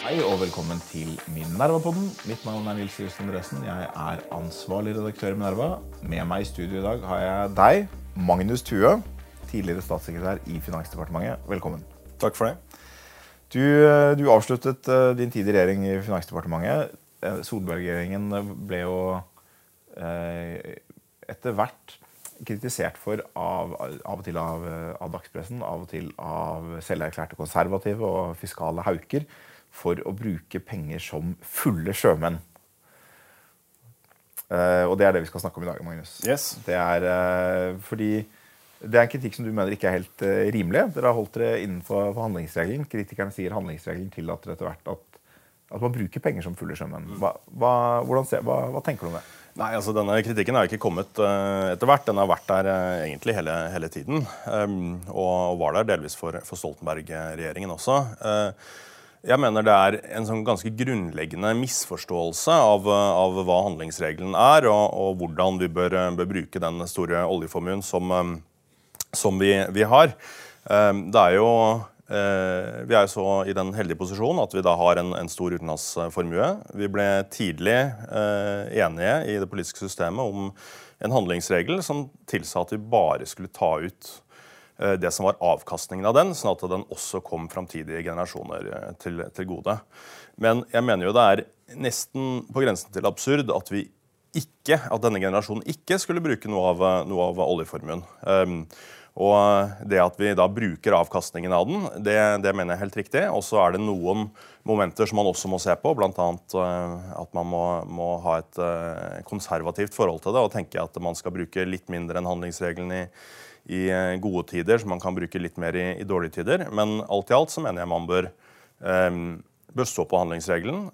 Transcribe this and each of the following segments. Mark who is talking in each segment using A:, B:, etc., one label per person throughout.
A: Hei og velkommen til Minerva-podden. Mitt navn er Nils Just Andresen. Jeg er ansvarlig redaktør i Minerva. Med meg i studio i dag har jeg deg, Magnus Thue, tidligere statssekretær i Finansdepartementet. Velkommen.
B: Takk for det.
A: Du, du avsluttet uh, din tid i regjering i Finansdepartementet. Uh, Solberg-regjeringen ble jo uh, etter hvert kritisert for av, av og til av, av dagspressen, av og til av selverklærte konservative og fiskale hauker for å bruke penger som fulle sjømenn. Uh, og det er det vi skal snakke om i dag, Magnus.
B: Yes.
A: Det er uh, fordi det er en kritikk som du mener ikke er helt uh, rimelig. Dere har holdt dere innenfor handlingsregelen. Kritikerne sier handlingsregelen tillater etter hvert at, at man bruker penger som fulle sjømenn. Hva, hva, hva, hva, tenker du om det?
B: Nei, altså Denne kritikken har ikke kommet etter hvert. Den har vært der egentlig hele, hele tiden. Um, og var der delvis for, for Stoltenberg-regjeringen også. Uh, jeg mener det er en sånn ganske grunnleggende misforståelse av, av hva handlingsregelen er, og, og hvordan vi bør, bør, bruke den store oljeformuen som, som vi, vi, har. Um, det er jo vi er jo så i den heldige posisjonen at vi da har en, en stor utenlandsformue. Vi ble tidlig eh, enige i det politiske systemet om en handlingsregel som tilsa at vi bare skulle ta ut Eh, det som var avkastningen av den, sånn at den også kom framtidige generasjoner eh, til, til, gode. Men jeg mener jo det er nesten på grensen til absurd at vi ikke, at denne generasjonen ikke skulle bruke noe av, noe av oljeformuen. Um, og det at vi da bruker avkastningen av den, det, det mener jeg er helt riktig. Og så er det noen momenter som man også må se på, bl.a. Uh, at man må, må ha et uh, konservativt forhold til det og tenke at man skal bruke litt mindre enn handlingsregelen i i eh, gode tider, som man kan bruke litt mer i, i dårlige tider. Men alt i alt så mener jeg man bør, um, bør stå på handlingsregelen.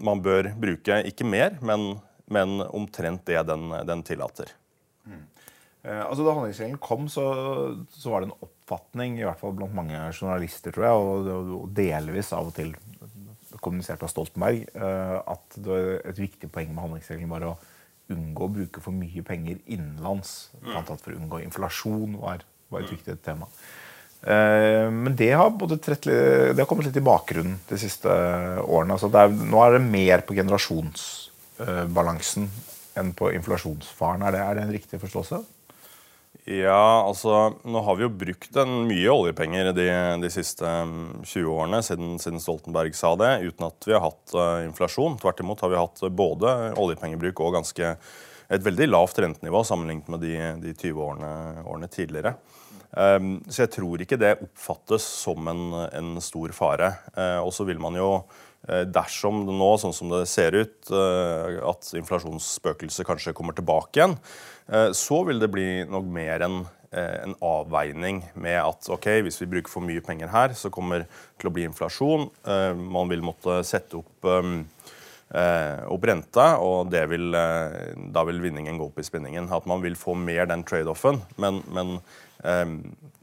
B: Man bør bruke ikke mer, men, men omtrent det den, den tillater.
A: Mm. Uh, altså Da handlingsregelen kom, så, så, var det en oppfatning i hvert fall blant mange journalister tror jeg, og, og delvis av og til kommunisert av Stoltenberg, uh, at et viktig poeng med handlingsregelen var å unngå å bruke for mye penger innenlands. Blant annet for å unngå inflasjon var, var et viktig tema. Eh, men det har, trett, det har, kommet litt i bakgrunnen de siste årene. Altså er, nå er det mer på generasjonsbalansen enn på inflasjonsfaren. Er det, er det en riktig forståelse?
B: Ja, altså Nå har vi jo brukt en mye oljepenger de, de siste 20 mm, årene siden, siden, Stoltenberg sa det, uten at vi har hatt uh, inflasjon. Tvert imot har vi hatt både oljepengebruk og ganske et veldig lavt rentenivå sammenlignet med de, de 20 årene, årene tidligere. Um, så jeg tror ikke det oppfattes som en, en stor fare. Uh, og så vil man jo Dersom det nå, sånn som det ser ut, at inflasjonsspøkelset kanskje kommer tilbake igjen, Eh, så vil det bli nok mer enn eh, en avveining med at ok, hvis vi bruker for mye penger her, så kommer det til å bli inflasjon. Eh, man vil måtte sette opp, opp renta, og vil, da vil vinningen gå opp i spinningen. At man vil få mer den trade-offen. Men, men,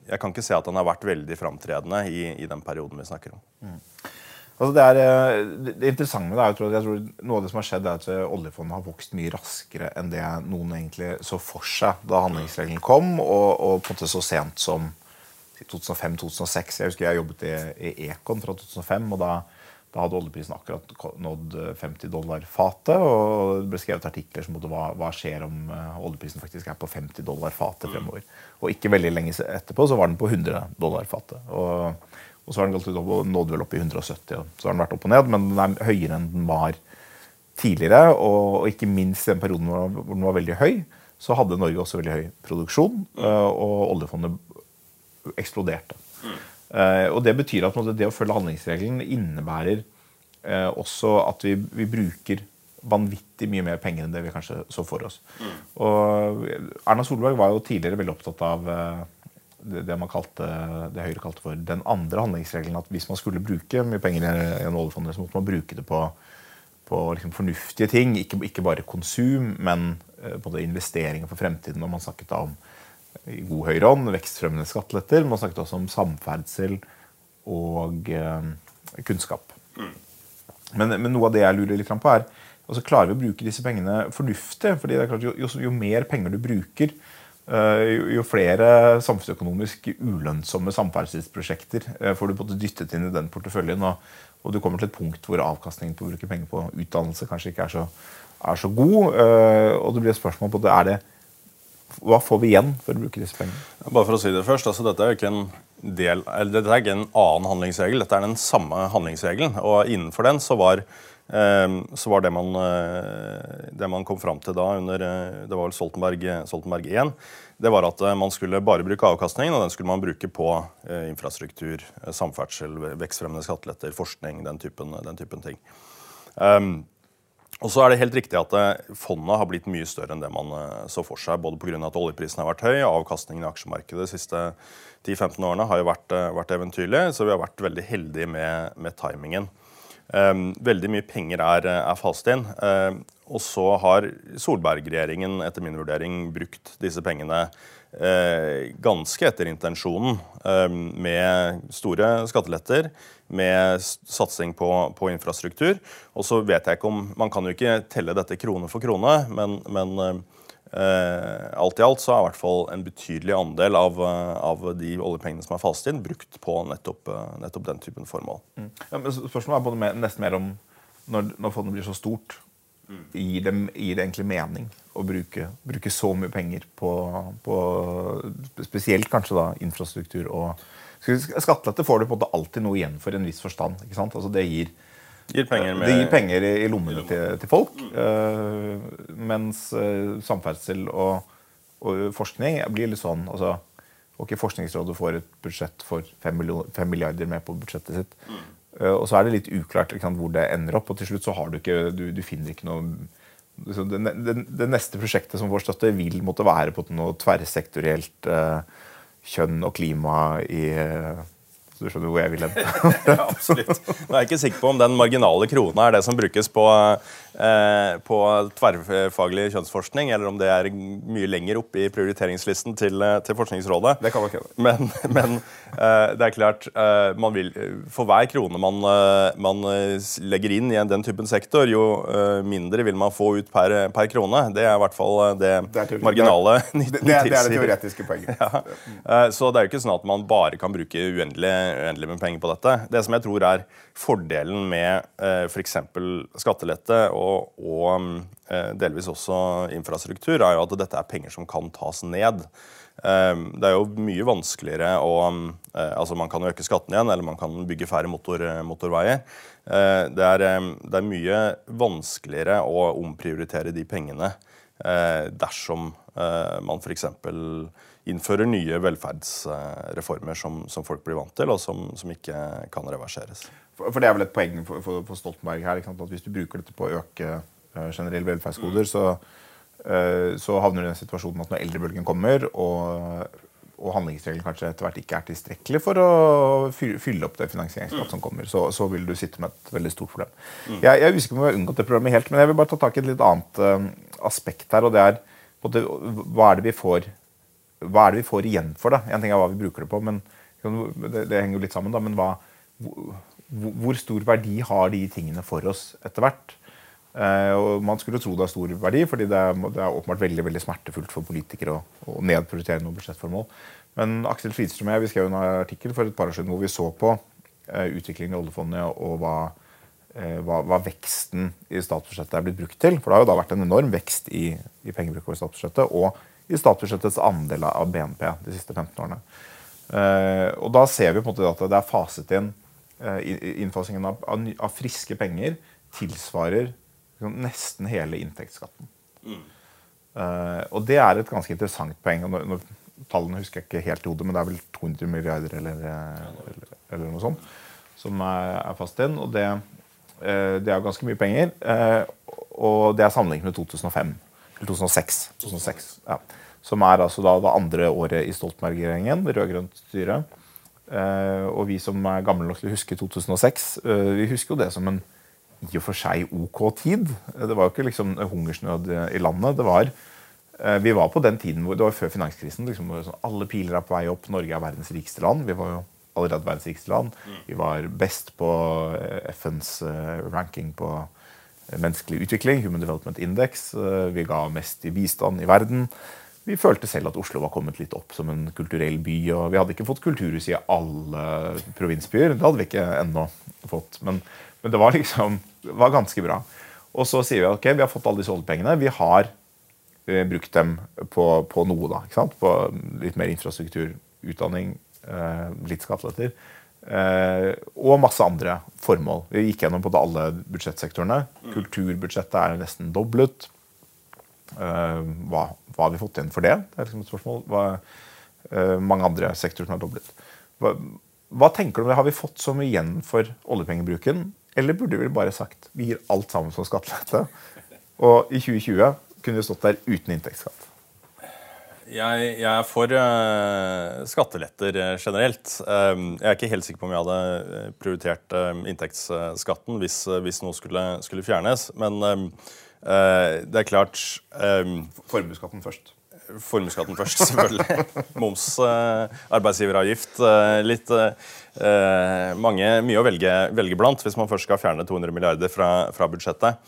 B: jeg kan ikke se at den har vært veldig framtredende i, i den perioden vi snakker om. Mm.
A: Altså det, er, eh, det interessante med det er jeg tror, jeg tror noe av det som har skjedd, er at eh, oljefondet har vokst mye raskere enn det noen egentlig så for seg da handlingsregelen kom, og, og på en måte så sent som 2005-2006. Jeg husker jeg jobbet i, i Econ fra 2005, og da, da, hadde oljeprisen akkurat nådd 50 dollar fatet. Og det ble skrevet artikler som hva, hva skjer om oljeprisen faktisk er på 50 dollar fatet fremover. Og ikke veldig lenge etterpå så var den på 100 dollar fatet. Og og så har den gått opp, nådd vel opp i 170. Og så har den vært opp og ned, men den er høyere enn den var tidligere. Og, ikke minst i den perioden hvor den var veldig høy, så hadde Norge også veldig høy produksjon. Eh, og oljefondet eksploderte. Uh, og Det betyr at det å følge handlingsregelen innebærer uh, også at vi, vi, bruker vanvittig mye mer penger enn det vi kanskje så for oss. Mm. Og Erna Solberg var jo tidligere veldig opptatt av det, man kalte, det Høyre kalte for den andre handlingsregelen. At hvis man skulle bruke mye penger i en oljefond, så måtte man bruke det på, på liksom fornuftige ting. Ikke, ikke, bare konsum, men både på investeringer for fremtiden. Og man snakket da om i god høyreånd vekstfremmende skatteletter. Man snakket også om samferdsel og eh, kunnskap. Men, men, noe av det jeg lurer litt på, er altså Klarer vi å bruke disse pengene fornuftig? fordi det er klart, jo, jo, jo mer penger du bruker, jo, jo flere samfunnsøkonomisk ulønnsomme samferdselsprosjekter får du både dyttet inn i den porteføljen, og, du kommer til et punkt hvor avkastningen på å bruke penger på utdannelse kanskje ikke er så, er så god. og det blir et spørsmål på det, er det hva får vi igjen for å bruke disse pengene?
B: Bare for å si det først, altså Dette er ikke en del, dette er ikke en annen handlingsregel, dette er den samme handlingsregelen. Og innenfor den så var, eh, så var det, man, eh, det man kom fram til da under eh, det var vel Stoltenberg 1, det var at man skulle bare bruke avkastningen, og den skulle man bruke på infrastruktur, samferdsel, vekstfremmende skatteletter, forskning, den typen, den typen ting. Um, og så er det helt riktig at eh, Fondet har blitt mye større enn det man eh, så for seg. Både pga. at oljeprisen har vært høy, avkastningen i aksjemarkedet de siste 10-15 årene har jo vært, eh, vært, eventyrlig. Så vi har vært veldig heldige med, med timingen. Um, veldig mye penger er, er fast inn. Um, og så har Solberg-regjeringen etter min vurdering brukt disse pengene uh, ganske etter intensjonen. Um, med store skatteletter med satsing på, på, infrastruktur. Og så vet jeg ikke om Man kan jo ikke telle dette krone for krone, men, men eh, alt i alt så er i hvert fall en betydelig andel av, av de oljepengene som er fast inn, brukt på nettopp, nettopp den typen formål. Mm.
A: Ja, spørsmålet er både nesten mer om når, når fondet blir så stort, mm. gir, det, gir, det, egentlig mening å bruke, bruke så mye penger på, på, spesielt kanskje da infrastruktur og Skattelette får du på en måte alltid noe igjen for en viss forstand. ikke sant? Altså Det gir,
B: gir penger, med,
A: det gir penger i, i lommene til, til, folk. Uh, mens uh, samferdsel og, og, forskning blir litt sånn altså, Ok, Forskningsrådet får et budsjett for 5 milliarder med på budsjettet sitt. Mm. Uh, og så er det litt uklart sant, hvor det ender opp, og til slutt så har du ikke du, du finner ikke noe det, det, det, neste prosjektet som får støtte, vil måtte være på noe tverrsektorielt uh, kjønn og klima i så du skjønner hvor jeg vil hen.
B: ja, absolutt. Nå er jeg ikke sikker på om den marginale krona er det som brukes på, eh, på tverrfaglig kjønnsforskning, eller om det er mye lenger opp i prioriteringslisten til, eh, til Forskningsrådet.
A: Det kan man ikke.
B: Men, men eh, det er klart, eh, man vil, for hver krone man, eh, man, legger inn i den typen sektor, jo eh, mindre vil man få ut per, per, krone. Det er i hvert fall det, det marginale
A: nytten tilsier. Det, det, er det teoretiske poenget.
B: Ja. Så det er jo ikke sånn at man bare kan bruke uendelig uendelig med penger på dette. Det som jeg tror er fordelen med eh, f.eks. skattelette og, og og delvis også infrastruktur, er jo at dette er penger som kan tas ned. Eh, det er jo mye vanskeligere å eh, Altså, man kan øke skatten igjen, eller man kan bygge færre motor, motorveier. Eh, det er, eh, det, er, mye vanskeligere å omprioritere de pengene dersom man f.eks innfører nye velferdsreformer som, som, folk blir vant til, og som, som ikke kan reverseres.
A: For, for, Det er vel et poeng for, for, for Stoltenberg her, at hvis du bruker dette på å øke uh, generelle velferdsgoder, mm. så, uh, så, havner du i den situasjonen at når eldrebølgen kommer, og, og handlingsregelen kanskje etter hvert ikke er tilstrekkelig for å fylle opp det finansieringsgapet mm. som kommer, så, så, vil du sitte med et veldig stort problem. Mm. Jeg, jeg, er usikker på om vi har unngått det problemet helt, men jeg vil bare ta tak i et litt annet uh, aspekt her. og det er det, hva er det vi får hva er det vi får igjen for det? En ting er hva vi bruker det på, men det, det henger jo litt sammen. da, Men hva, hvor, stor verdi har de tingene for oss etter hvert? Eh, og Man skulle tro det har stor verdi, fordi det er, det er åpenbart veldig veldig smertefullt for politikere å, å nedprioritere noen budsjettformål. Men Aksel Fridstrøm og jeg vi skrev en artikkel for et par år siden hvor vi så på eh, utviklingen i oljefondet og hva, eh, hva, hva, veksten i statsbudsjettet er blitt brukt til. For det har jo da vært en enorm vekst i, i pengebruk over statsbudsjettet. og i statsbudsjettets andel av BNP de siste 15 årene. Og da ser vi på en måte at det er faset inn Innfasingen av, av, av, friske penger tilsvarer liksom, nesten hele inntektsskatten. Mm. Uh, og det er et ganske interessant poeng. og når, når, Tallene husker jeg ikke helt i hodet, men det er vel 200 milliarder eller, eller, eller noe sånt som er, er fast inn. Og det, det er ganske mye penger. og det er sammenlignet med 2005. 2006. 2006 ja. Som er altså da det andre året i Stoltenberg-regjeringen, rød-grønt styre. Eh, og vi som er gamle nok til å huske 2006, eh, vi husker jo det som en i og for seg ok tid. Det var jo ikke liksom hungersnød i landet. det var eh, vi var på den tiden hvor det var før finanskrisen. Liksom, sånn, alle piler er på vei opp. Norge er verdens rikeste land. Vi var jo allerede verdens rikeste land. Vi var best på eh, FNs eh, ranking på menneskelig utvikling, Human Development Index. Eh, vi ga mest i bistand i verden. Vi følte selv at Oslo var kommet litt opp som en kulturell by. og Vi hadde ikke fått kulturhus i alle provinsbyer. Det hadde vi ikke ennå fått. Men, men det var liksom det var ganske bra. Og så sier vi ok, vi har fått alle disse oljepengene. Vi har eh, brukt dem på, på noe. da, ikke sant? På litt mer infrastruktur, utdanning, eh, litt skatteletter. Eh, og masse andre formål. Vi gikk gjennom på alle budsjettsektorene. Kulturbudsjettet er nesten doblet. Eh, hva, hva, har vi fått igjen for det? Det er liksom et spørsmål. Hva, uh, mange andre sektorer som er doblet. Hva, hva, tenker du om det? Har vi fått så mye igjen for oljepengebruken? Eller burde vi bare sagt vi gir alt sammen som skattelette? Og i 2020 kunne vi stått der uten inntektsskatt.
B: Jeg, jeg, er for uh, skatteletter generelt. Jeg er ikke helt sikker på om jeg hadde prioritert inntektsskatten hvis, hvis noe skulle, skulle fjernes. Men det er klart um,
A: Formuesskatten først.
B: Formuesskatten først, selvfølgelig. Moms, uh, arbeidsgiveravgift. Uh, litt mange, Mye å velge, velge, blant hvis man først skal fjerne 200 milliarder fra, fra budsjettet.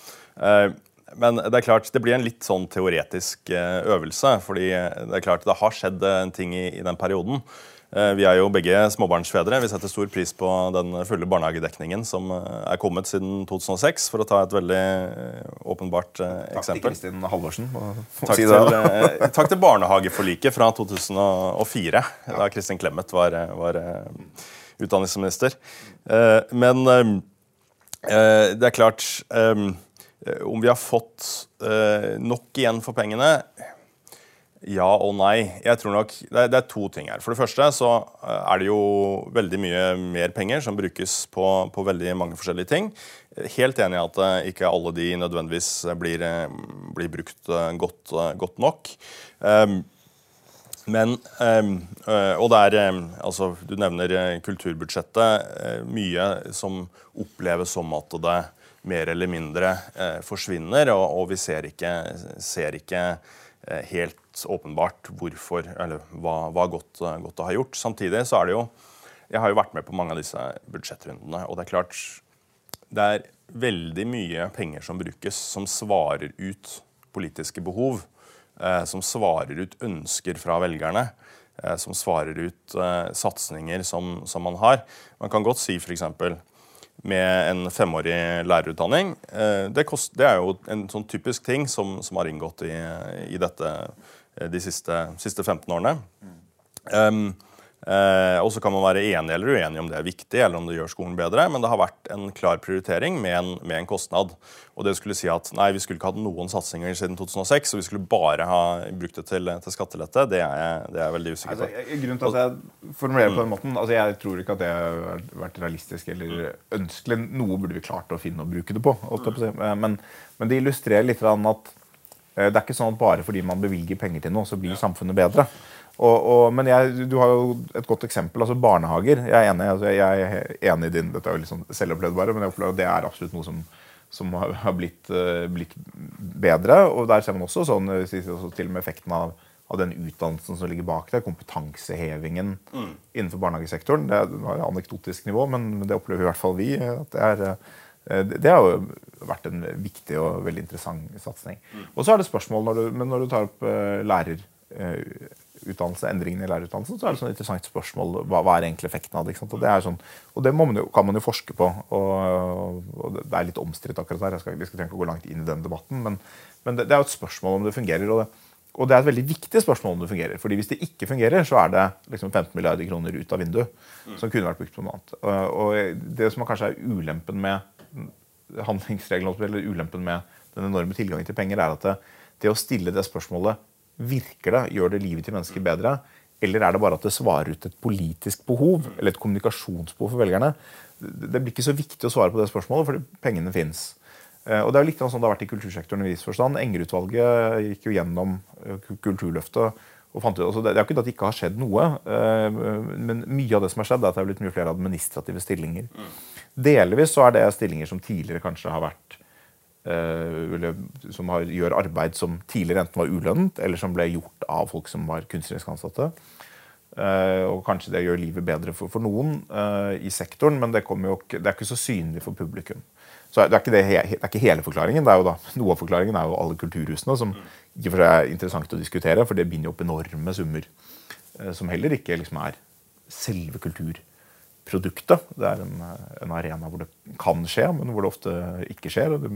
B: men det er klart, det blir en litt sånn teoretisk øvelse. fordi det er klart det har skjedd en ting i, i den perioden. Eh, vi er jo begge småbarnsfedre. Vi setter stor pris på den fulle barnehagedekningen som eh, er kommet siden 2006, for å ta et veldig eh, åpenbart eksempel. Takk til
A: Kristin Halvorsen.
B: Takk, til, takk til barnehageforliket fra 2004, da Kristin Clemet var, var utdanningsminister. Men det er klart Om vi har fått nok igjen for pengene ja og nei. Jeg tror nok, det er, det er, to ting her. For det første så eh, er det jo veldig mye mer penger som brukes på, på veldig mange forskjellige ting. Helt enig i at eh, ikke alle de nødvendigvis blir, eh, blir brukt godt, godt nok. Um, men um, Og det er altså, Du nevner kulturbudsjettet. Mye som oppleves som at det mer eller mindre forsvinner, og, og vi ser ikke, ser ikke helt åpenbart hvorfor, eller hva, hva godt, godt det har gjort. Samtidig så er det jo Jeg har jo vært med på mange av disse budsjettrundene, og det er klart det er veldig mye penger som brukes, som svarer ut politiske behov. Eh, som svarer ut ønsker fra velgerne. Eh, som svarer ut eh, satsinger som, som, man har. Man kan godt si f.eks. med en femårig lærerutdanning. Eh, det, er jo en sånn typisk ting som, har inngått i, dette de siste, siste 15 årene. Um, eh, og så kan man være enig eller uenig om det er viktig eller om det gjør skolen bedre, men det har vært en klar prioritering med en, med en kostnad. Og det skulle si at nei, vi skulle ikke hatt noen satsinger siden 2006, og vi skulle bare ha brukt det til, til skattelette, det er, jeg, det er jeg veldig usikker på.
A: Altså, grunnen til at jeg formulerer på den måten, altså jeg tror ikke at det har vært realistisk eller ønskelig. Noe burde vi klart å finne og bruke det på. Men, men det illustrerer litt at Eh, det er ikke sånn at bare fordi man bevilger penger til noe, så blir samfunnet bedre. Og, og, men jeg, du har jo et godt eksempel. altså Barnehager. Jeg er enig, altså jeg er enig i din Dette er jo litt sånn selvopplevd, bare, men jeg opplever det er absolutt noe som, som har blitt, uh, blitt, bedre. Og der ser man også sånn, også til og med effekten av, av den utdannelsen som ligger bak det. Kompetansehevingen mm. innenfor barnehagesektoren. Det er anekdotisk nivå, men det opplever i hvert fall vi. at det er Eh, det har jo vært en viktig og veldig interessant satsing. Mm. Og så er det spørsmål når du, men når du tar opp uh, lærerutdannelse, uh, endringene i lærerutdannelsen, så er det sånn interessant spørsmål hva, hva er egentlig effekten av det. Og det, sånn, og det man jo, kan man jo forske på. Og, og det er litt omstridt akkurat der. Jeg skal, vi skal trenger ikke gå langt inn i den debatten, men, men det, det, er jo et spørsmål om det fungerer. og det, og det er et veldig viktig spørsmål om det fungerer. fordi hvis det ikke fungerer, så er det liksom 15 milliarder kroner ut av vinduet. Som kunne vært brukt på noe annet. Og det som kanskje er ulempen med handlingsregelen eller ulempen med den enorme tilgangen til penger, er at det, det, å stille det spørsmålet Virker det? Gjør det livet til mennesker bedre? Eller er det bare at det svarer ut et politisk behov eller et kommunikasjonsbehov for velgerne? Det blir ikke så viktig å svare på det spørsmålet, fordi pengene fins. Eh, og Det er litt sånn det har vært i kultursektoren. i viss forstand. Enger-utvalget gikk jo gjennom eh, Kulturløftet. Ut, altså Det er jo ikke at det ikke har skjedd noe, eh, men mye av det som har skjedd, er at det er blitt mye flere administrative stillinger. Mm. Delvis så er det stillinger som tidligere kanskje har vært uh, Som har, gjør arbeid som tidligere enten var ulønnet, eller som ble gjort av folk som var kunstnerisk ansatte. Uh, og kanskje det gjør livet bedre for, for noen uh, i sektoren, men det, jo, det, er ikke så synlig for publikum. Så det er, ikke det, det er ikke hele forklaringen. det er jo da, Noe av forklaringen er jo alle kulturhusene, som ikke for seg er interessant å diskutere, for det binder opp enorme summer uh, som heller ikke liksom er selve kulturproduktet. Det er en, en, arena hvor det kan skje, men hvor det ofte ikke skjer. og Det,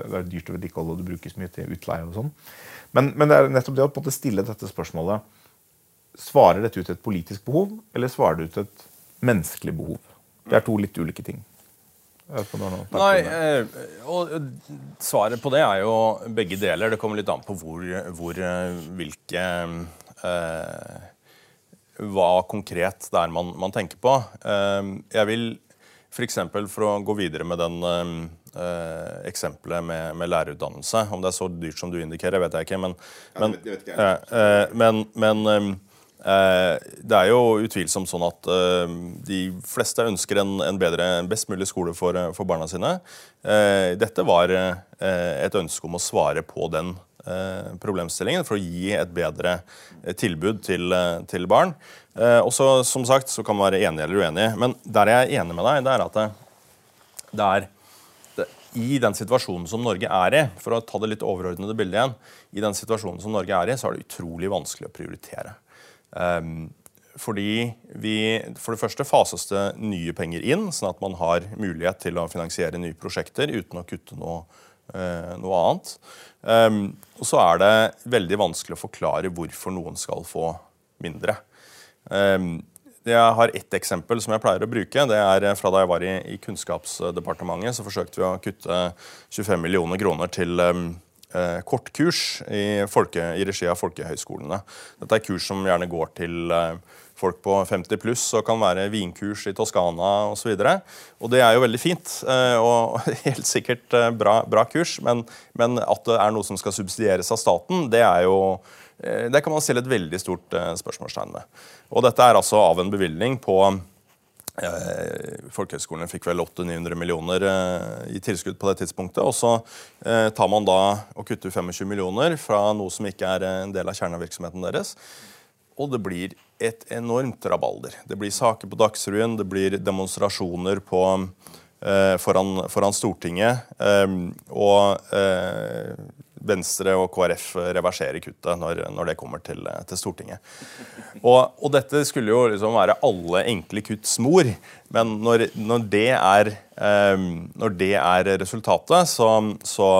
A: det er dyrt å vedlikeholde, og det brukes mye til utleie og sånn. Men, men, det er nettopp det å stille dette spørsmålet Svarer dette ut et politisk behov, eller svarer det ut et menneskelig behov? Det er to litt ulike ting.
B: Nei, eh, og Svaret på det er jo begge deler. Det kommer litt an på hvor, hvor eh, hvilke eh, Hva konkret det er man, man tenker på. Eh, jeg vil f.eks. For, for å gå videre med den eh, eksempelet med, med, lærerutdannelse Om det er så dyrt som du indikerer, vet jeg ikke. Men, men, ja, det vet jeg. Eh, men, men Eh, det er jo utvilsomt sånn at eh, de fleste ønsker en, en bedre, best mulig skole for, eh, barna sine. Dette var et ønske om å svare på den problemstillingen for å gi et bedre tilbud til, til barn. Og så, som sagt, så kan man være enig eller uenig. Men der jeg er enig med deg, det er at det, det er i den situasjonen som Norge er i, for å ta det litt overordnede bildet igjen, i den situasjonen som Norge er i, så er det utrolig vanskelig å prioritere. Um, fordi vi, For det første fases det nye penger inn, sånn at man har mulighet til å finansiere nye prosjekter uten å kutte noe, uh, noe annet. Um, og så er det veldig vanskelig å forklare hvorfor noen skal få mindre. Um, jeg har ett eksempel som jeg pleier å bruke. det er Fra da jeg var i, Kunnskapsdepartementet, så forsøkte vi å kutte 25 millioner kroner til um, eh, kortkurs i, folke, i, regi av folkehøyskolene. Dette er kurs som gjerne går til eh, folk på 50 pluss og kan være vinkurs i Toskana osv. Og, så og det er jo veldig fint eh, og helt sikkert eh, bra, bra kurs, men, men, at det er noe som skal subsidieres av staten, det er jo eh, det kan man stille et veldig stort eh, spørsmålstegn ved. Og dette er altså av en bevilgning på Eh, Folkehøgskolene fikk vel 800-900 millioner eh, i tilskudd på det tidspunktet. Og så eh, tar man da og kutter 25 millioner fra noe som ikke er en del av kjernevirksomheten deres. Og det blir et enormt rabalder. Det blir saker på Dagsrevyen, det blir demonstrasjoner på, eh, foran, foran, Stortinget. Eh, og eh, Venstre og KrF reverserer kuttet når, når det kommer til, til Stortinget. Og, og, dette skulle jo liksom være alle enkle kutts mor, men når, når, det, er, eh, når det er resultatet, så, så,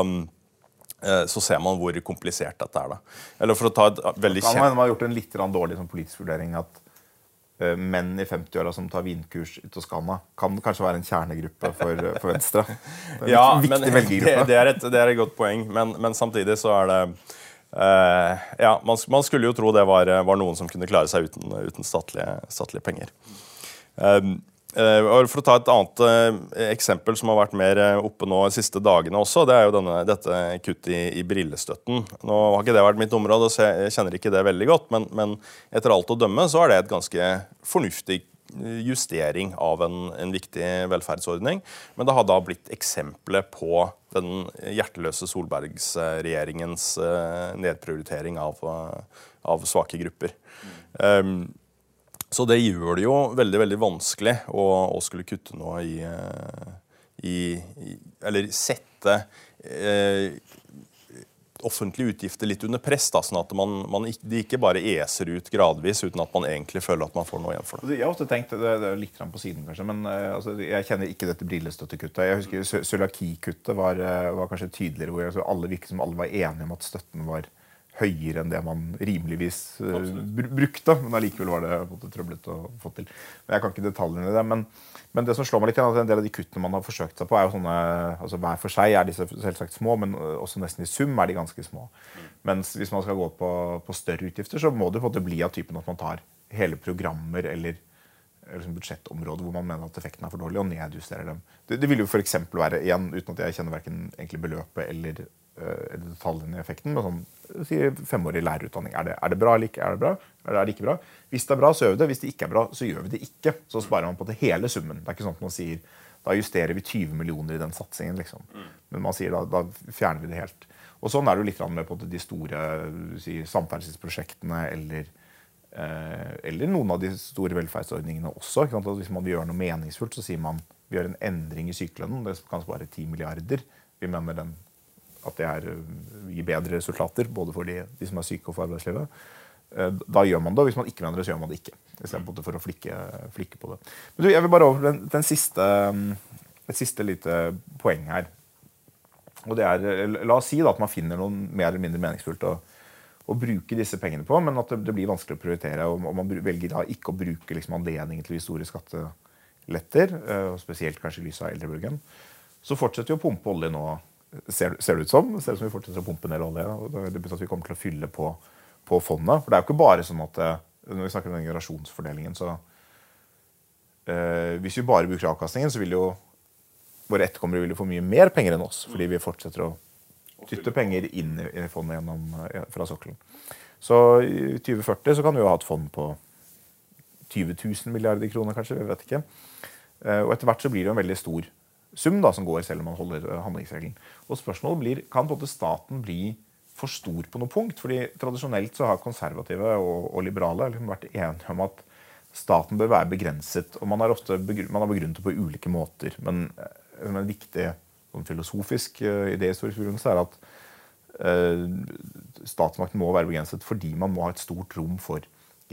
B: eh, så ser man hvor komplisert dette er. da. Eller for å ta et veldig
A: kjent... Man har gjort en litt dårlig sånn politisk vurdering at menn i 50-åra som tar vinkurs i Toskana, kan kanskje være en kjernegruppe for, eh, for Venstre.
B: ja, men det, det, er et, det, er et, godt poeng, men, men samtidig så er det uh, Ja, man, man, skulle jo tro det var, var, noen som kunne klare seg uten, uten statlige, statlige, penger. Um, Eh, for å ta et annet eh, eksempel som har vært mer eh, oppe nå de siste dagene også, det er jo denne, dette kuttet i, i, brillestøtten. Nå har ikke det vært mitt område, så jeg kjenner ikke det veldig godt, men, men etter alt å dømme så er det et ganske fornuftig justering av en, en, viktig velferdsordning. Men det har da blitt eksempelet på den hjerteløse Solbergsregjeringens nedprioritering av, av svake grupper. Um, så det gjør det jo veldig veldig vanskelig å, å skulle kutte noe i, eh, i, i Eller sette eh, offentlige utgifter litt under press, da, sånn at man, man, de ikke bare eser ut gradvis uten at man egentlig føler at man får noe igjen for det.
A: Jeg har også tenkt, det, er litt på siden kanskje, men uh, altså, jeg kjenner ikke dette brillestøttekuttet. Jeg husker Cøliakikuttet var, uh, var kanskje tydeligere, hvor alle virket som alle var enige om at støtten var høyere enn det man rimeligvis uh, brukte. Men allikevel var det måte, trøblete å få til. Men Jeg kan ikke detaljene i det. Men, men, det som slår meg litt, er at en del av de kuttene man har forsøkt seg på, er jo sånne, altså hver for seg er disse selvsagt små, men også nesten i sum er de ganske små. Mens hvis man skal gå på, på større utgifter, så må det på en måte bli av typen at man tar hele programmer eller liksom budsjettområder hvor man mener at effekten er for dårlig, og nedjusterer dem. Det, det vil jo f.eks. være, igjen, uten at jeg kjenner verken beløpet eller detaljene i effekten, men sånn femårig lærerutdanning. Er det, er det bra eller ikke? Er det bra? Eller er det ikke bra? Hvis det er bra, så gjør vi det. Hvis det ikke er bra, så gjør vi det ikke. Så sparer man på det hele summen. Det er ikke sånn at man sier da justerer vi 20 millioner i den satsingen. Liksom. Men man sier da, da fjerner vi det helt. Og sånn er det jo litt med på de store si, samferdselsprosjektene eller Eh, eller noen av de store velferdsordningene også. Hvis man vil gjøre noe meningsfullt, så sier man vi gjør en endring i sykelønnen. Det kan spare 10 milliarder. Vi mener den, at det er, eh, gir bedre resultater både for de, de, som er syke og for arbeidslivet. Eh, da gjør man det, og hvis man ikke mener det, så gjør man det ikke. Istedenfor for å flikke, flikke, på det. Men du, jeg vil bare over den, den siste, et siste lite poeng her. Og det er, La oss si da, at man finner noe mer eller mindre meningsfullt. å, å bruke disse pengene på, men at det, det blir vanskelig å prioritere. Og, og man velger da ikke å bruke liksom, anledningen til store skatteletter, spesielt kanskje i lys av eldrebølgen. Så fortsetter vi å pumpe olje nå, ser, ser, det ut som. Ser ut som vi fortsetter å pumpe ned olje. Det betyr at vi kommer til å fylle på, på fondet. For det er jo ikke bare sånn at uh, når vi snakker om den generasjonsfordelingen, så eh, Hvis vi bare bruker avkastningen, så vil jo våre etterkommere vil få mye mer penger enn oss. Fordi vi fortsetter å dytte penger inn i fondet gjennom, eh, fra sokkelen. Så i 2040 så kan vi jo ha et fond på 20 000 milliarder kroner, kanskje. vi vet ikke. Eh, og etter hvert så blir det jo en veldig stor sum da, som går, selv om man holder eh, handlingsregelen. Og spørsmålet blir kan både staten bli for stor på noe punkt? Fordi Tradisjonelt så har konservative og, og liberale liksom vært enige om at staten bør være begrenset. og Man har ofte man har begrunnet det på ulike måter. Men en viktig sånn filosofisk uh, idéhistorisk begrunnelse er at uh, statsmakten må være begrenset fordi man må ha et stort rom for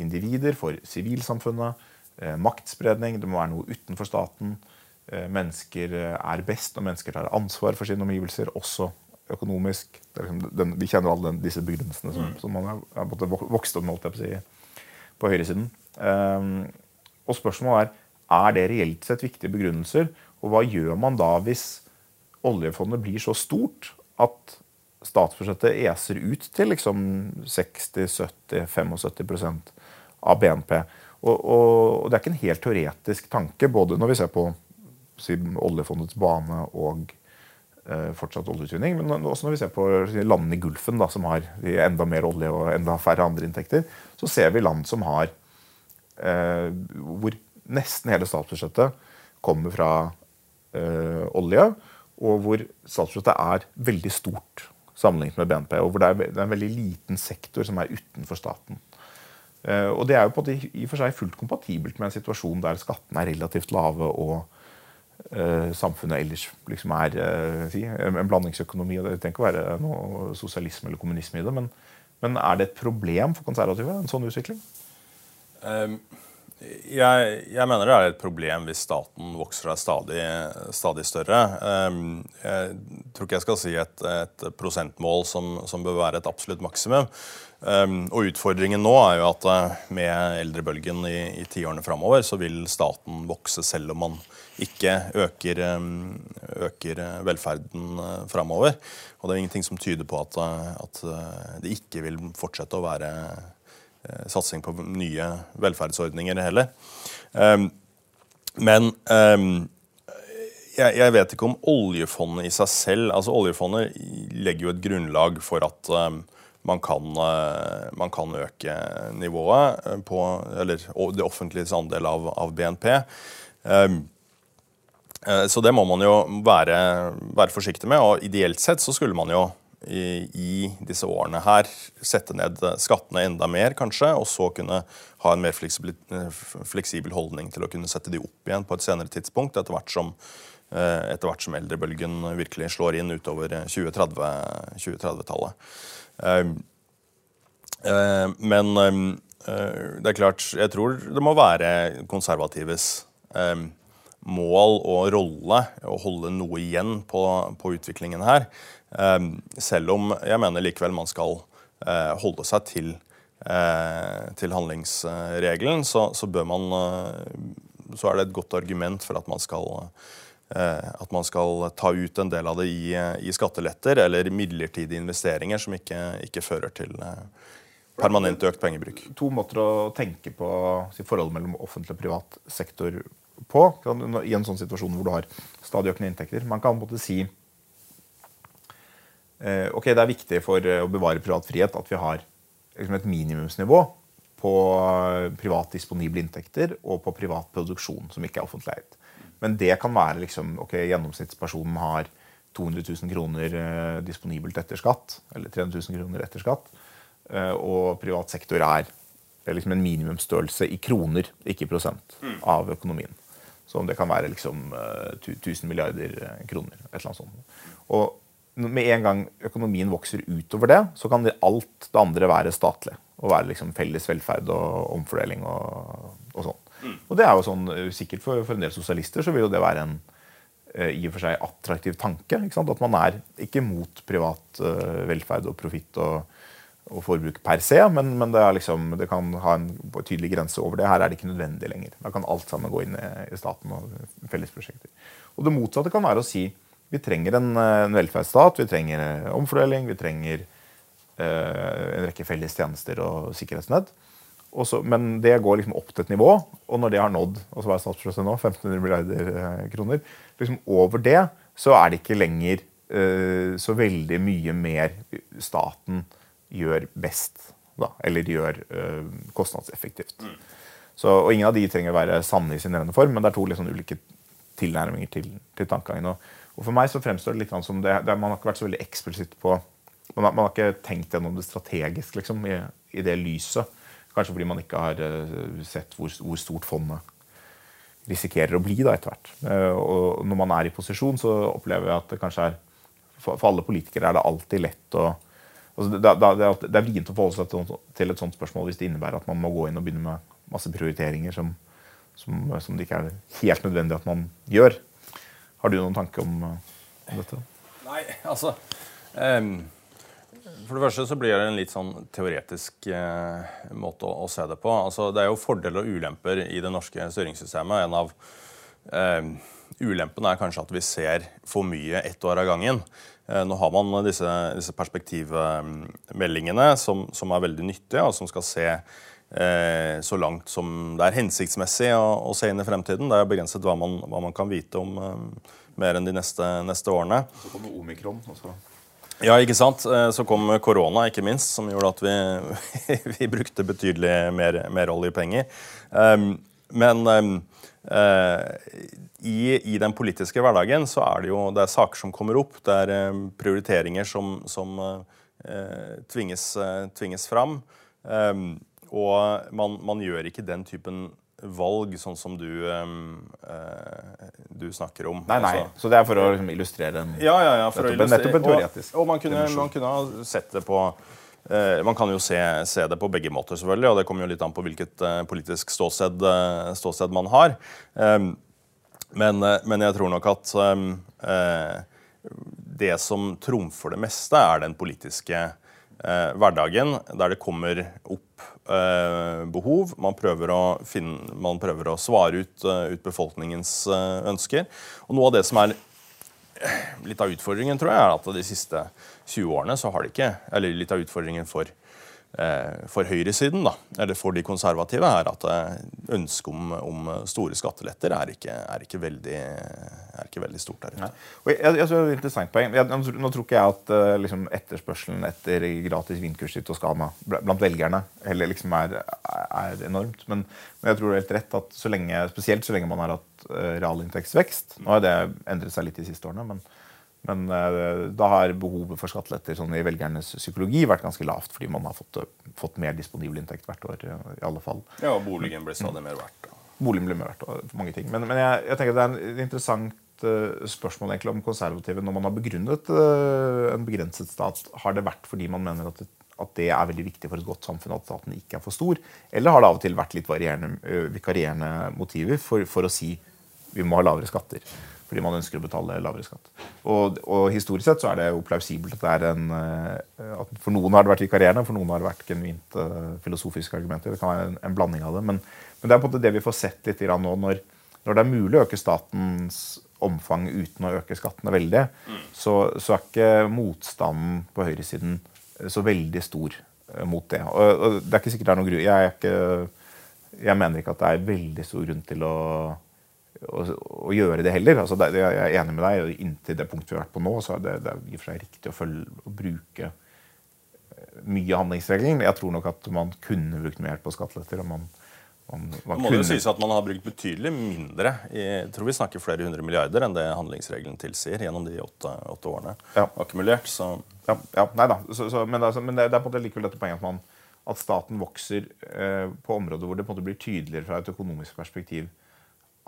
A: individer, for sivilsamfunnet, uh, maktspredning. Det må være noe utenfor staten. Mennesker er best når mennesker tar ansvar for sine omgivelser, også økonomisk. Liksom den, vi kjenner alle den, disse begrunnelsene som, mm. som man har vokst opp med på, si, på høyresiden. Um, og spørsmålet er er det reelt sett viktige begrunnelser. Og hva gjør man da hvis oljefondet blir så stort at statsbudsjettet eser ut til liksom 60-70-75% av BNP. Og, og, det er ikke en helt teoretisk tanke, både når vi ser på si, oljefondets bane og eh, fortsatt oljeutvinning, men også når vi ser på landene i Gulfen, da, som har enda mer olje og enda færre andre inntekter, så ser vi land som har eh, hvor nesten hele statsbudsjettet kommer fra eh, olje og hvor statsbudsjettet er veldig stort sammenlignet med BNP. Og hvor det er, det er en veldig liten sektor som er utenfor staten. Uh, og det er jo på en måte i og for seg fullt kompatibelt med en situasjon der skattene er relativt lave og samfunnet ellers liksom er uh, si, en blandingsøkonomi. og Det trenger ikke å være noe sosialisme eller kommunisme i det. Men, men, er det et problem for konservative, en sånn utvikling?
B: Um jeg, jeg, mener det er et problem hvis staten vokser seg stadig, stadig større. Ehm, jeg tror ikke jeg skal si et, et prosentmål som, som, bør være et absolutt maksimum. Ehm, og utfordringen nå er jo at eh, med eldrebølgen i, i tiårene framover, så vil staten vokse selv om man ikke øker, ehm, øker velferden eh, framover. Og det er ingenting som tyder på at, eh, at det ikke vil fortsette å være Eh, satsing på nye velferdsordninger heller. Ehm, men ehm, jeg vet ikke om oljefondet i seg selv altså Oljefondet legger jo et grunnlag for at man kan, eh, man kan øke nivået eh, på Eller det offentliges andel av, av BNP. Så det må man jo være, være forsiktig med. Og ideelt sett så skulle man jo i, i, disse årene her sette ned skattene enda mer, kanskje, og så kunne ha en mer fleksibel, holdning til å kunne sette de opp igjen på et senere tidspunkt, etter hvert som, eh, etter hvert som eldrebølgen virkelig slår inn utover 2030-tallet. 2030 men eh, det er klart, jeg tror det må være konservatives mål og rolle å holde noe igjen på, på utviklingen her. Selv om jeg mener likevel man skal eh, holde seg til, eh, til handlingsregelen, så, så, bør man eh, Så er det et godt argument for at man skal at man skal ta ut en del av det i, i skatteletter eller midlertidige investeringer som ikke, ikke fører til permanent økt pengebruk.
A: To måter å tenke på forholdet mellom offentlig og privat sektor på i en sånn situasjon hvor du har stadig økende inntekter. Man kan på en måte si Eh, ok, Det er viktig for eh, å bevare privat frihet at vi har liksom et minimumsnivå på eh, privat disponible inntekter og på privat produksjon som ikke er offentlig eid. Men det kan være liksom, ok, gjennomsnittspersonen har 200 000 kroner disponibelt etter skatt, eller 300 000 kroner etter skatt, og privat sektor er liksom en minimumsstørrelse i kroner, ikke i prosent, av økonomien. Så om det kan være liksom eh, 1000 milliarder eh, kroner. et eller annet sånt. Og med en gang økonomien vokser utover det, så kan det, alt det andre være statlig. Og være liksom felles velferd og omfordeling og, og sånn. Og det er jo sånn, eh, sikkert for, for en del sosialister så vil jo det være en eh, i og for seg attraktiv tanke. At man er ikke mot privat eh, velferd og profitt og, og forbruk per se, men, men det, liksom, det kan ha en tydelig grense over det. Her er det ikke nødvendig lenger. Da kan alt sammen gå inn i, staten og fellesprosjekter. Og det motsatte kan være å si vi trenger en, en velferdsstat, vi trenger omfordeling, vi trenger eh, en rekke felles tjenester og sikkerhetsnett. Og så, men det går liksom opp til et nivå, og når det har nådd og så hva er statsbudsjettet nå, 1500 milliarder eh, kroner, liksom over det så er det ikke lenger uh, så veldig mye mer staten gjør best. Da, eller gjør uh, kostnadseffektivt. Så, og Ingen av de trenger å være sanne i sin rene form, men det er to liksom ulike tilnærminger til, til tankegangen. Og, og For meg så fremstår det litt som det, det, man har ikke vært så veldig eksplisitt på Man har, man har ikke tenkt gjennom det strategisk liksom, i, i det lyset. Kanskje fordi man ikke har eh, sett hvor, hvor stort fondet risikerer å bli da etter hvert. Eh, og når man er i posisjon, så opplever jeg at det kanskje er For, alle politikere er det alltid lett å altså det, det, det, er- vrient å forholde seg til, et sånt spørsmål hvis det innebærer at man må gå inn og begynne med masse prioriteringer som, som, som det ikke er helt nødvendig at man gjør. Har du noen tanke om, eh, dette?
B: Nei, altså ehm, For det første så blir det en litt sånn teoretisk eh, måte å, å se det på. Altså, det er jo fordeler og ulemper i det norske styringssystemet. En av eh, ulempene er kanskje at vi ser for mye ett år av gangen. Eh, nå har man disse, disse perspektivmeldingene som, som er veldig nyttige, og som skal se eh, så langt som det er hensiktsmessig å, å se inn i fremtiden. Det er begrenset hva man, hva man kan vite om eh, mer enn de neste, neste årene.
A: Så kommer omikron. Også.
B: Ja, ikke sant? Eh, Så kom korona, ikke minst, som gjorde at vi, vi brukte betydelig mer, mer oljepenger. Um, men um, uh, i, i den politiske hverdagen så er det jo det er saker som kommer opp. Det er um, prioriteringer som, som uh, tvinges, uh, tvinges fram. Og man, man gjør ikke den typen valg sånn som du, eh, du snakker om.
A: Nei, nei.
B: Altså-
A: Så det er for å liksom, illustrere en
B: ja, ja, ja, for å illustrere.
A: nettopp en teoretisk
B: Og, og man, kunne, man kunne ha sett det på eh, Man kan jo se, se det på begge måter, selvfølgelig, og det kommer jo litt an på hvilket eh, politisk ståsted, eh, ståsted man har. Um, men, eh, men jeg tror nok at um, det som trumfer det meste, er den politiske eh, hverdagen, der det kommer opp eh, behov. Man prøver å, finne, man prøver å svare ut, eh, ut befolkningens eh, ønsker. Og noe av det som er litt av utfordringen tror jeg er at de siste 20 årene så har det ikke Eller litt av utfordringen for, eh, for høyresiden, da, eller for de konservative, er at eh, ønsket om, om store skatteletter er ikke, er ikke, veldig, er ikke veldig stort der ute.
A: Jeg, jeg, jeg er interessant poeng. Nå, tror ikke jeg at eh, liksom, etterspørselen etter gratis vinkurs i Toskana blant velgerne heller liksom er, er enormt. Men, men jeg tror det er helt rett at så lenge, spesielt så lenge man har hatt realinntektsvekst Nå har det endret seg litt de siste årene, men, men eh, da har behovet for skatteletter sånn i velgernes psykologi vært ganske lavt, fordi man har fått, fått mer disponibel inntekt hvert år. eh, i alle fall.
B: Ja, og boligen blir stadig mer verdt. da.
A: Boligen blir mer verdt, og mange ting. Men, men jeg, jeg tenker det er en interessant eh, spørsmål egentlig om konservative når man har begrunnet eh, en begrenset stat. Har det vært fordi man mener at det, at det er veldig viktig for et godt samfunn at staten ikke er for stor? Eller har det av og til vært litt varierende, eh, vikarierende motiver for, for å si vi må ha lavere skatter? Fordi man ønsker å betale lavere skatt. Og, og historisk sett så er det jo plausibelt at det er en eh, at For noen har det vært vikarierende, for noen har det vært genuint eh, filosofiske argumenter. Det kan være en, en blanding av det. Men, men det er på en måte det vi får sett litt nå når, når det er mulig å øke statens omfang uten å øke skattene veldig, så, så er ikke motstanden på høyresiden eh, så veldig stor mot det. Og, og det er ikke sikkert det er noen grunn. Jeg, er ikke, jeg mener ikke at det er veldig stor grunn til å å, å gjøre det heller. Altså, det, jeg er enig med deg. og Inntil det punktet vi har vært på nå, så er det, det er i og for seg riktig å, følge, å bruke eh, mye handlingsregelen. Jeg tror nok at man kunne brukt mer på skatteletter. og man, man, man
B: må det jo
A: kunne-
B: sies at man har brukt betydelig mindre. Jeg tror vi snakker flere hundre milliarder enn det handlingsregelen tilsier gjennom de åtte, åtte årene
A: Ja.
B: akkumulert. Så
A: ja, ja, nei da. Så, så, men, altså, men det, det er på en måte likevel dette poenget at man, at staten vokser eh, på områder hvor det på en måte blir tydeligere fra et økonomisk perspektiv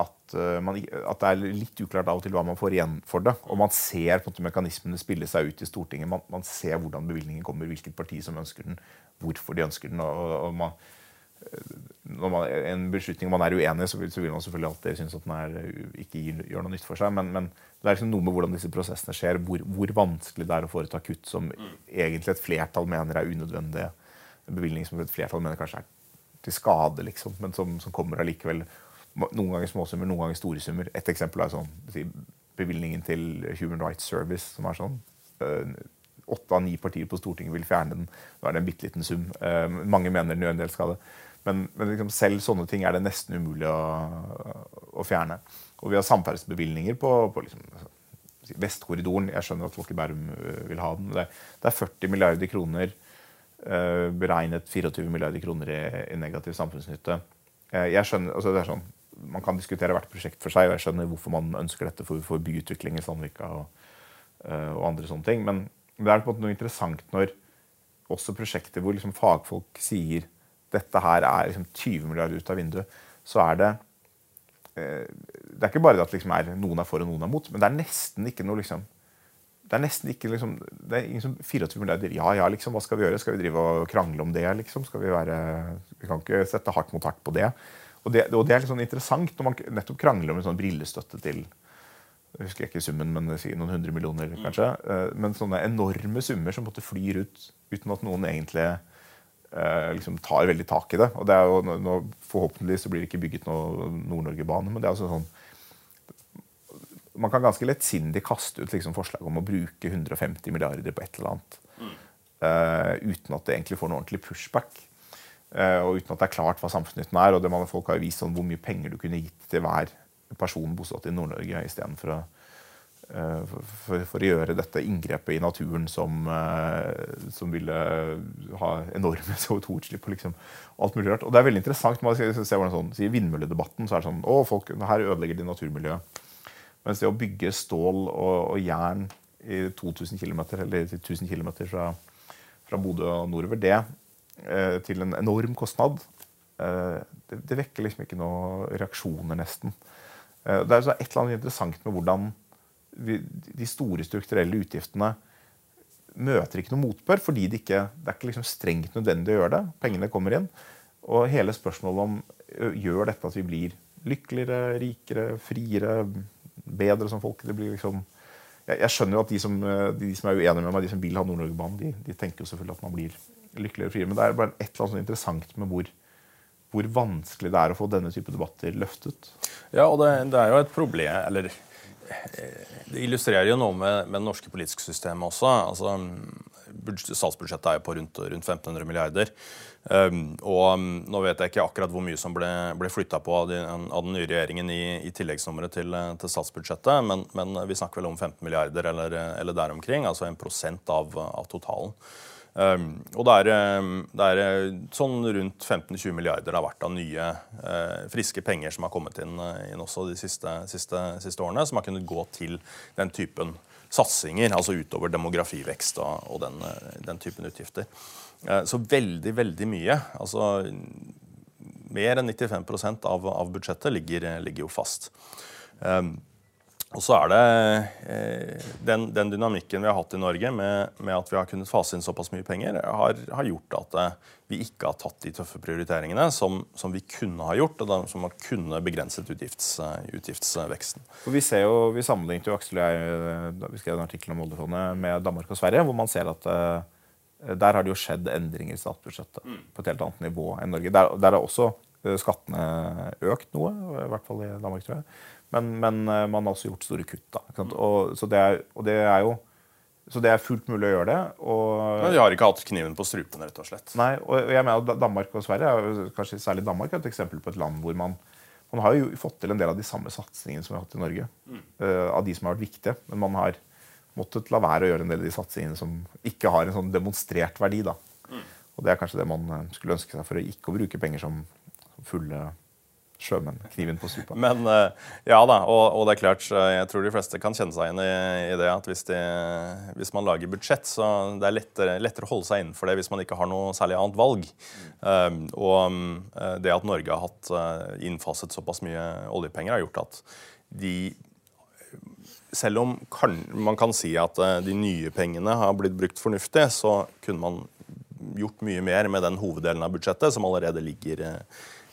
A: at, eh, man, at, det er litt uklart av og til hva man får igjen for det. Og man ser på en måte mekanismene spille seg ut i Stortinget. Man, man ser hvordan bevilgningen kommer, hvilket parti som ønsker den, hvorfor de ønsker den. og, og man, eh, når man, en beslutning man er uenig i, så, så, vil man selvfølgelig alltid synes at den er, ikke gjør noe nytt for seg. Men, men, det er liksom noe med hvordan disse prosessene skjer, hvor, hvor, vanskelig det er å foreta kutt som egentlig et flertall mener er unødvendige. Bevilgning som et flertall mener kanskje er til skade, liksom, men som, som kommer allikevel noen ganger småsummer, noen ganger store summer. Et eksempel er sånn, bevilgningen til Human Rights Service, som er sånn eh, Åtte av ni partier på Stortinget vil fjerne den. Nå er det en bitte liten sum. Eh, mange mener den gjør en del skade. Men, men liksom selv sånne ting er det nesten umulig å, å fjerne. Og vi har samferdselsbevilgninger på, på liksom, Vestkorridoren. Jeg skjønner at folk i Bærum eh, vil ha den. Det, er 40 milliarder kroner. beregnet 24 milliarder kroner i negativ samfunnsnytte. jeg skjønner, altså det er sånn, man kan diskutere hvert prosjekt for seg, og jeg skjønner hvorfor man ønsker dette for, for byutvikling i Sandvika og, uh, og, andre sånne ting. Men det er på en måte noe interessant når også prosjekter hvor liksom fagfolk sier dette her er liksom 20 milliarder ut av vinduet, så er det uh, Det er ikke bare det at liksom er, noen er for og noen er mot, men det er nesten ikke noe liksom det er nesten ikke liksom, det er ingen som 24 milliarder. Ja, ja, liksom, hva skal vi gjøre? Skal vi drive og krangle om det? liksom? Skal Vi være, vi kan ikke sette hardt mot hardt på det. Og det, og det, er litt sånn interessant når man nettopp krangler om en sånn brillestøtte til jeg husker ikke summen, men noen hundre millioner, mm. kanskje. Mm. Men sånne enorme summer som måtte flyr ut uten at noen egentlig eh, liksom tar veldig tak i det. Og det er jo, nå, Forhåpentlig så blir det ikke bygget noe Nord-Norge-bane, men det er altså sånn Man kan ganske lettsindig kaste ut liksom forslag om å bruke 150 milliarder på et eller annet. Mm. Uh, uten at det egentlig får noe ordentlig pushback. Eh, og uten at det er klart hva samfunnsnytten er. og det man, Folk har vist sånn hvor mye penger du kunne gitt til hver person bosatt i Nord-Norge istedenfor å eh, for, for, for, å gjøre dette inngrepet i naturen som, uh, som ville ha enorme CO2-utslipp. Liksom, alt mulig rart. Og det er veldig interessant. Man ser hvordan sånn, I vindmølledebatten så er det sånn å, folk, her ødelegger de naturmiljøet. Mens det å bygge stål og, og jern i 2000 km, eller 1000 km fra, fra Bodø og nordover, det Eh, til en enorm kostnad, eh, det, det, vekker liksom ikke noen reaksjoner, nesten. Eh, det er et eller annet interessant med hvordan vi, de store strukturelle utgiftene møter ikke noe motbør, fordi det ikke det er ikke liksom strengt nødvendig å gjøre det. Pengene kommer inn. Og hele spørsmålet om gjør dette at vi blir lykkeligere, rikere, friere, bedre som folk det blir liksom jeg, jeg skjønner jo at de som, de som, er uenige med meg, de som vil ha Nord-Norge-banen, de, de, tenker jo selvfølgelig at man blir lykkeligere friere. Men det er bare et eller annet sånn interessant med hvor, hvor, vanskelig det er å få denne type debatter løftet.
B: Ja, og det, det er jo et problem Eller det illustrerer jo noe med, med det norske politiske systemet også. Altså, statsbudsjettet er jo på rundt, rundt 1500 milliarder. Um, og um, nå vet jeg ikke akkurat hvor mye som ble, ble flytta på av, de, av, den nye regjeringen i, i tilleggsnummeret til, til, statsbudsjettet, men, men, vi snakker vel om 15 milliarder eller, eller der omkring, altså en prosent av, av totalen. Um, og det er, um, det er, uh, sånn rundt 15-20 milliarder det har vært av nye, uh, friske penger som har kommet inn, uh, inn også de siste, siste, siste, årene, som har kunnet gå til den typen satsinger, altså utover demografivekst og, og den, den, typen utgifter. Så veldig, veldig mye. altså Mer enn 95 av, av budsjettet ligger, ligger jo fast. Um, og så er det eh, den, den, dynamikken vi har hatt i Norge med, med, at vi har kunnet fase inn såpass mye penger, har, har gjort at eh, vi ikke har tatt de tøffe prioriteringene som, som vi kunne ha gjort, og da, som har kunne begrenset utgifts, eh, utgiftsveksten.
A: For vi ser jo, vi sammenlignet jo Aksel og jeg da vi skrev en artikkel om oljefondet med Danmark og Sverige, hvor man ser at der har det jo skjedd endringer i statsbudsjettet mm. på et helt annet nivå enn Norge. Der, der er også skattene økt noe, i hvert fall i Danmark, tror jeg. Men, men, eh, man har også gjort store kutt. Da, og, så det er, og det er jo så det er fullt mulig å gjøre det. Og,
B: men de har ikke hatt kniven på strupen, rett og slett.
A: Nei, og jeg mener at Danmark og Sverige, kanskje særlig Danmark, er et eksempel på et land hvor man, man har jo fått til en del av de samme satsingene som vi har hatt i Norge. Mm. Uh, av de som har vært viktige. Men man har måttet la være å gjøre en del av de satsingene som ikke har en sånn demonstrert verdi. da. Mm. Og det er kanskje det man skulle ønske seg for å ikke å bruke penger som fulle sjømenn. Kniven på strupa.
B: Men eh, ja da, og, og, det er klart, eh, jeg tror de fleste kan kjenne seg igjen i, i det at hvis, de, hvis, man lager budsjett, så det er lettere, lettere, å holde seg innenfor det hvis man ikke har noe særlig annet valg. Um, og uh, det at Norge har hatt uh, innfaset såpass mye oljepenger, har gjort at de selv om kan, man kan si at de nye pengene har blitt brukt fornuftig, så kunne man gjort mye mer med den hoveddelen av budsjettet som allerede ligger, eh,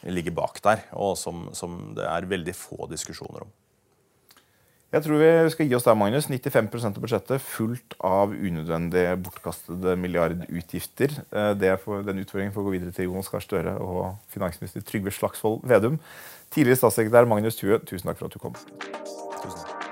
B: ligger bak der, og som, som, det er veldig få diskusjoner om.
A: Jeg tror vi skal gi oss der, Magnus. 95% av budsjettet fullt av unødvendige, bortkastede milliardutgifter. Eh, for, den utfordringen får gå videre til Jonas Gahr Støre og finansminister Trygve Slagsvold Vedum. Tidligere statssekretær Magnus Thue, tusen takk for at du kom. Tusen takk.